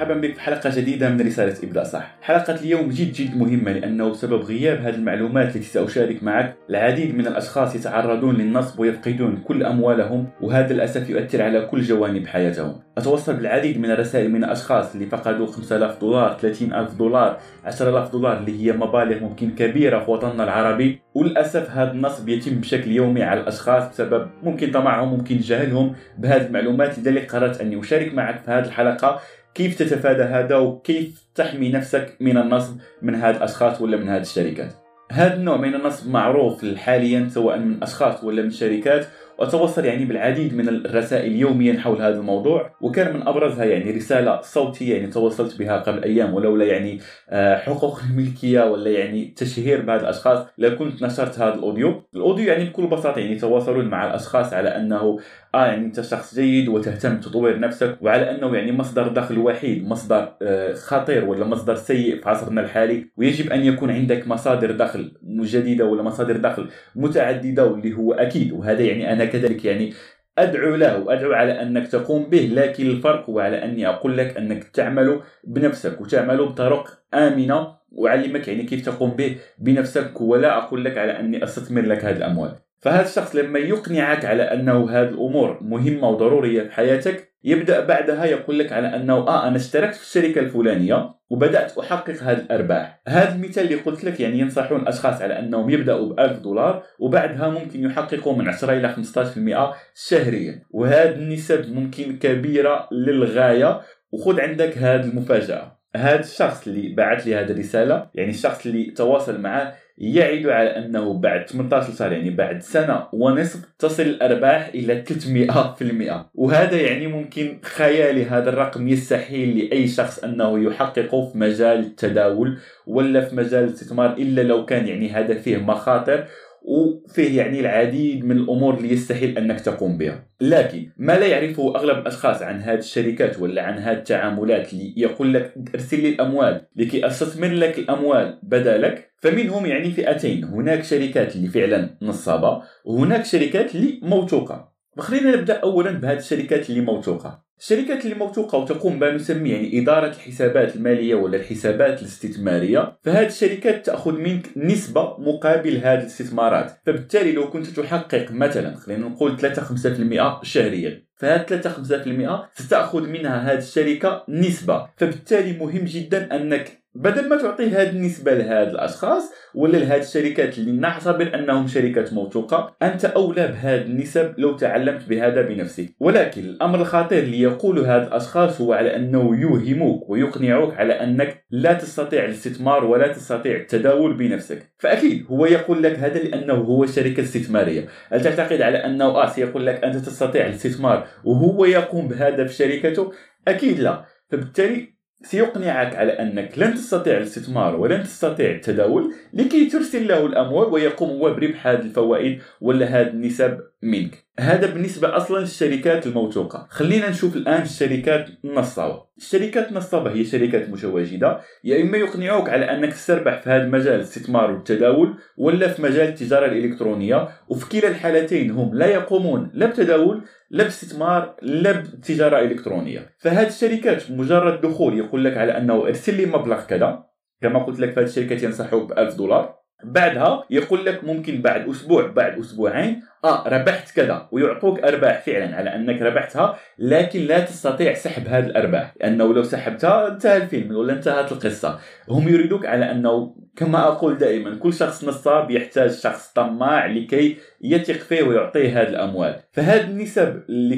أهلا ومرحبا بك في حلقة جديدة من رسالة ابدا صح. حلقة اليوم جد جد مهمة لأنه بسبب غياب هذه المعلومات التي سأشارك معك. العديد من الأشخاص يتعرضون للنصب ويفقدون كل أموالهم وهذا للأسف يؤثر على كل جوانب حياتهم. اتوصل بالعديد من الرسائل من الاشخاص اللي فقدوا 5000 دولار 30000 دولار 10000 دولار اللي هي مبالغ ممكن كبيرة في وطننا العربي. وللأسف هذا النصب يتم بشكل يومي على الأشخاص بسبب ممكن طمعهم ممكن جهلهم بهذه المعلومات لذلك قررت أني أشارك معك في هذه الحلقة. كيف تتفادى هذا وكيف تحمي نفسك من النصب من هذه الاشخاص ولا من هذه الشركات؟ هذا النوع من النصب معروف حاليا سواء من أشخاص ولا من شركات وتوصل يعني بالعديد من الرسائل يوميا حول هذا الموضوع وكان من أبرزها يعني رسالة صوتية يعني تواصلت بها قبل أيام ولولا يعني آه، حقوق الملكية ولا يعني تشهير بعض الأشخاص لكنت نشرت هذا الأوديو. الأوديو يعني بكل بساطة يعني تواصلون مع الأشخاص على أنه آه يعني أنت شخص جيد وتهتم تطوير نفسك وعلى أنه يعني مصدر دخل وحيد مصدر آه، خطير ولا مصدر سيء في عصرنا الحالي ويجب أن يكون عندك مصادر دخل جديده ولا مصادر دخل متعددة واللي هو أكيد وهذا يعني أنا كذلك يعني أدعو له وادعو على أنك تقوم به لكن الفرق هو على أني أقول لك أنك تعمل بنفسك وتعمل بطرق آمنة وأعلمك يعني كيف تقوم به بنفسك ولا أقول لك على أني أستثمر لك هذه الأموال. فهذا الشخص لما يقنعك على أنه هذه الأمور مهمة وضرورية في حياتك يبدأ بعدها يقول لك على أنه آه أنا اشتركت في الشركة الفلانية وبدأت أحقق هذه الأرباح. هذا المثال اللي قلت لك يعني ينصحون الأشخاص على أنهم يبدأوا ب 1000 دولار وبعدها ممكن يحققوا من 10 إلى 15% شهريا. وهذه النسب ممكن كبيرة للغاية. وخذ عندك هذه المفاجأة. هذا الشخص اللي بعث لي هذه الرسالة يعني الشخص اللي تواصل معه يعد على أنه بعد 18 شهر يعني بعد سنة ونصف تصل الأرباح إلى 300% وهذا يعني ممكن خيالي هذا الرقم يستحيل لأي شخص أنه يحققه في مجال التداول ولا في مجال الاستثمار إلا لو كان يعني هذا فيه مخاطر وفيه يعني العديد من الأمور اللي يستحيل أنك تقوم بها. لكن ما لا يعرفه أغلب الأشخاص عن هذه الشركات ولا عن هذه التعاملات اللي يقول لك ارسل لي الأموال لكي أستثمر لك الأموال بدلك فمنهم يعني فئتين. هناك شركات اللي فعلا نصابة وهناك شركات اللي موثوقة. وخلينا نبدأ اولا بهذه الشركات اللي موثوقة. الشركات اللي موثوقة وتقوم بما نسمي يعني إدارة الحسابات المالية ولا الحسابات الاستثمارية. فهذه الشركات تأخذ منك نسبة مقابل هذه الاستثمارات. فبالتالي لو كنت تحقق مثلا خلينا نقول 3 5% شهريا فهذه 3 5% ستأخذ منها هذه الشركة نسبة. فبالتالي مهم جدا أنك بدل ما تعطي هذه النسبة لهاد الأشخاص ولا لهاد الشركات اللي نعتبر أنهم شركات موثوقة أنت أولى بهذه النسب لو تعلمت بهذا بنفسك. ولكن الأمر الخطير اللي يقول هذا الأشخاص هو على أنه يوهموك ويقنعوك على أنك لا تستطيع الاستثمار ولا تستطيع التداول بنفسك. فأكيد هو يقول لك هذا لأنه هو شركة استثمارية. هل تعتقد على أنه آه سيقول لك أنت تستطيع الاستثمار وهو يقوم بهذا في شركته؟ أكيد لا. فبالتالي سيقنعك على أنك لن تستطيع الاستثمار ولن تستطيع التداول لكي ترسل له الأموال ويقوم هو بربح هذه الفوائد ولا هذه النسب منك. هذا بالنسبة أصلا للشركات الموثوقة. خلينا نشوف الآن الشركات النصابة. الشركات النصابة هي شركات متواجدة. يا إما يقنعوك على أنك تستربح في هذا المجال الاستثمار والتداول ولا في مجال التجارة الإلكترونية. وفي كلا الحالتين هم لا يقومون لا بتداول لا باستثمار لا بتجارة إلكترونية. فهذه الشركات مجرد دخول يقول لك على أنه ارسل لي مبلغ كذا. كما قلت لك فهذه الشركات ينصحوك ب 1000 دولار. بعدها يقول لك ممكن بعد أسبوع بعد أسبوعين آه ربحت كذا ويعطوك أرباح فعلا على أنك ربحتها لكن لا تستطيع سحب هذه الأرباح لأنه لو سحبتها انتهى الفيلم ولا انتهت القصة. هم يريدوك على أنه كما أقول دائما كل شخص نصاب يحتاج شخص طماع لكي يثق فيه ويعطيه هذه الأموال. فهذه النسب اللي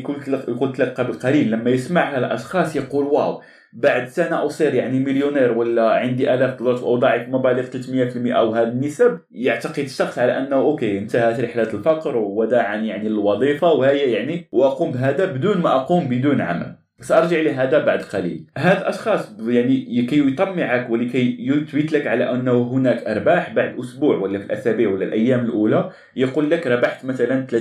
قلت لك قبل قليل لما يسمعها الأشخاص يقول wow بعد سنة اصير يعني مليونير ولا عندي آلاف دولار واضاعف مبالغ 300% أو هذه النسب يعتقد الشخص على أنه okay انتهت رحلة الفقر وداعا يعني الوظيفه وهي يعني واقوم بهذا بدون ما أقوم بدون عمل. سأرجع لهذا بعد قليل. هاد الاشخاص يعني لكي يطمعك ولكي يثبت لك على أنه هناك أرباح بعد أسبوع ولا في الأسابيع ولا الأيام الأولى يقول لك ربحت مثلا 30%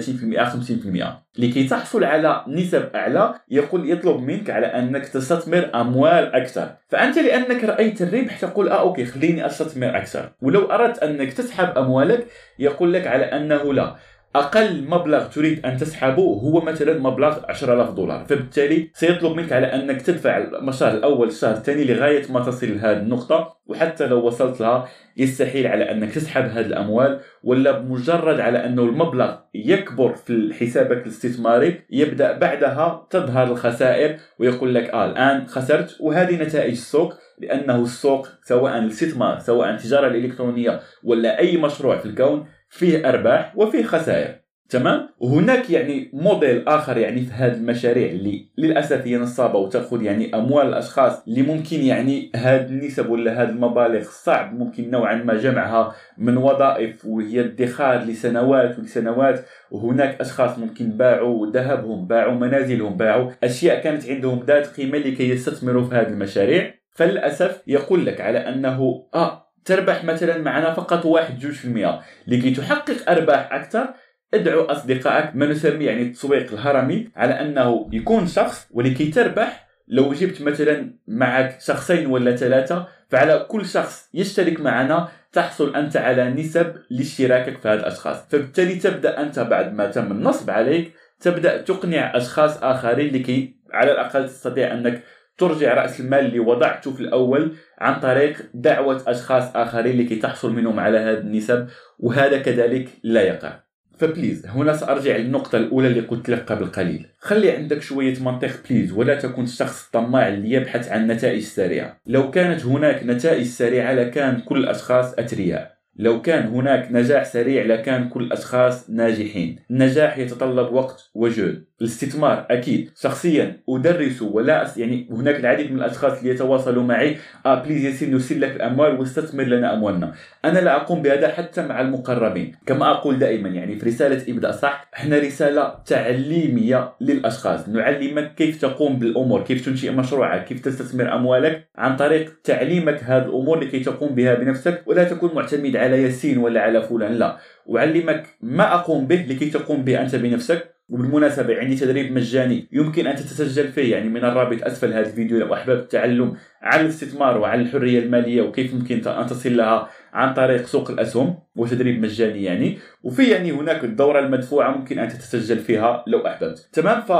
50% لكي تحصل على نسب أعلى يقول يطلب منك على أنك تستثمر أموال أكثر. فأنت لأنك رأيت الربح تقول آه أوكي خليني أستثمر أكثر. ولو أردت أنك تسحب أموالك يقول لك على أنه لا. أقل مبلغ تريد أن تسحبه هو مثلا مبلغ 10000 دولار. فبالتالي سيطلب منك على أنك تدفع الشهر الأول الشهر الثاني لغاية ما تصل لهذه النقطة وحتى لو وصلت لها يستحيل على أنك تسحب هذه الأموال ولا بمجرد على انه المبلغ يكبر في حسابك الاستثماري يبدأ بعدها تظهر الخسائر ويقول لك آه الآن خسرت وهذه نتائج السوق لأنه السوق سواء الاستثمار سواء التجاره الالكترونيه ولا أي مشروع في الكون فيه أرباح وفيه خسائر تمام؟ وهناك يعني موديل آخر يعني في هذه المشاريع اللي للأسف هي نصابة وتأخذ يعني أموال الأشخاص اللي ممكن يعني هذه النسب ولا هذه المبالغ صعب ممكن نوعا ما جمعها من وظائف وهي ادخار لسنوات ولسنوات وهناك أشخاص ممكن باعوا ذهبهم باعوا منازلهم باعوا أشياء كانت عندهم ذات قيمة لكي يستثمروا في هذه المشاريع. فللأسف يقول لك على أنه آه تربح مثلا معنا فقط 1 جوج في المئة. لكي تحقق أرباح أكثر ادعو أصدقائك ما نسميه يعني التسويق الهرمي على أنه يكون شخص ولكي تربح لو جبت مثلا معك شخصين ولا ثلاثة فعلى كل شخص يشترك معنا تحصل أنت على نسب لاشتراكك في هذه الأشخاص. فبالتالي تبدأ أنت بعد ما تم النصب عليك تبدأ تقنع أشخاص آخرين لكي على الأقل تستطيع أنك ترجع رأس المال اللي وضعته في الأول عن طريق دعوة أشخاص آخرين لكي تحصل منهم على هذه النسب وهذا كذلك لا يقع. ف please هنا سأرجع للنقطة الأولى اللي قلت لك قبل قليل. خلي عندك شوية منطق please ولا تكن شخص طماع اللي يبحث عن نتائج سريعة. لو كانت هناك نتائج سريعة لكان كل الأشخاص أثرياء لو كان هناك نجاح سريع لكان كل الأشخاص ناجحين. النجاح يتطلب وقت وجهد. الاستثمار أكيد. شخصيا ادرس ولا أس يعني هناك العديد من الأشخاص اللي يتواصلوا معي. آه بليز ياسين نرسل لك الأموال واستثمر لنا أموالنا. أنا لا أقوم بهذا حتى مع المقربين. كما أقول دائما يعني في رسالة ابدا صح؟ إحنا رسالة تعليمية للأشخاص. نعلمك كيف تقوم بالأمور كيف تنشئ مشروعك كيف تستثمر أموالك عن طريق تعليمك هذه الأمور لكي تقوم بها بنفسك. ولا تكون معتمد على ياسين ولا على فلان لا. اعلمك ما أقوم به لكي تقوم به أنت بنفسك. وبالمناسبة عندي تدريب مجاني يمكن أن تتسجل فيه يعني من الرابط أسفل هذا الفيديو لو أحببت. التعلم عن الاستثمار وعن الحرية المالية وكيف ممكن أن تصل لها عن طريق سوق الأسهم وتدريب مجاني يعني. وفي يعني هناك الدورة المدفوعة ممكن أن تتسجل فيها لو أحببت. تمام؟ ف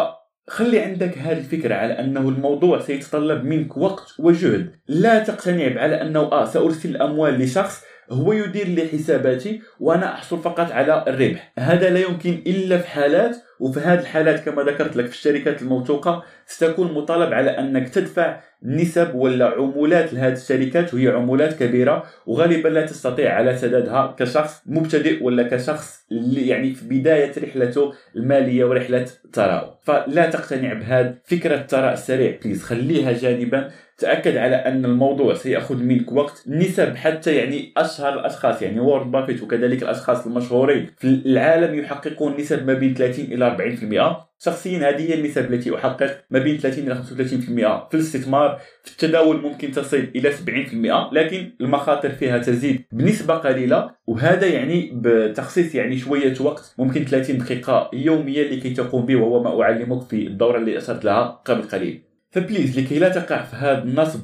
خلي عندك هذه الفكرة على أنه الموضوع سيتطلب منك وقت وجهد. لا تقتنع على أنه آه سأرسل الأموال لشخص هو يدير لي حساباتي وأنا أحصل فقط على الربح. هذا لا يمكن إلا في حالات وفي هذه الحالات كما ذكرت لك في الشركات الموثوقة ستكون مطالب على أنك تدفع نسب ولا عمولات لهذه الشركات وهي عمولات كبيرة وغالبا لا تستطيع على سدادها كشخص مبتدئ ولا كشخص يعني في بداية رحلته المالية ورحلة الثراء فلا تقتنع بهذه فكرة الثراء السريع please خليها جانبا. تأكد على أن الموضوع سيأخذ منك وقت نسب حتى يعني أشهر الأشخاص يعني وارن بافيت وكذلك الأشخاص المشهورين في العالم يحققون نسب ما بين 30 إلى 40% شخصيا هذه هي النسب التي أحقق ما بين 30 إلى 35% في الاستثمار في التداول ممكن تصل إلى 70% لكن المخاطر فيها تزيد بنسبة قليلة وهذا يعني بتخصيص يعني شوية وقت ممكن 30 دقيقة يوميا لكي تقوم به وهو ما أعلمك في الدورة اللي اشرت لها قبل قليل. فبليز لكي لا تقع في هذا النصب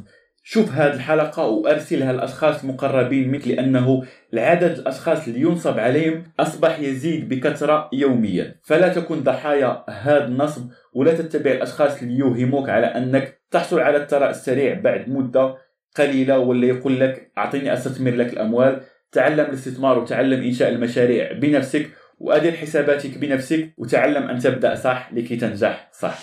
شوف هذه الحلقة وأرسلها لأشخاص مقربين منك لأنه العدد الأشخاص اللي ينصب عليهم أصبح يزيد بكثرة يوميا. فلا تكن ضحايا هذا النصب ولا تتبع الأشخاص اللي يوهموك على أنك تحصل على الثراء السريع بعد مدة قليلة ولا يقول لك أعطيني أستثمر لك الأموال. تعلم الاستثمار وتعلم إنشاء المشاريع بنفسك وأدير حساباتك بنفسك وتعلم أن تبدأ صح لكي تنجح صح.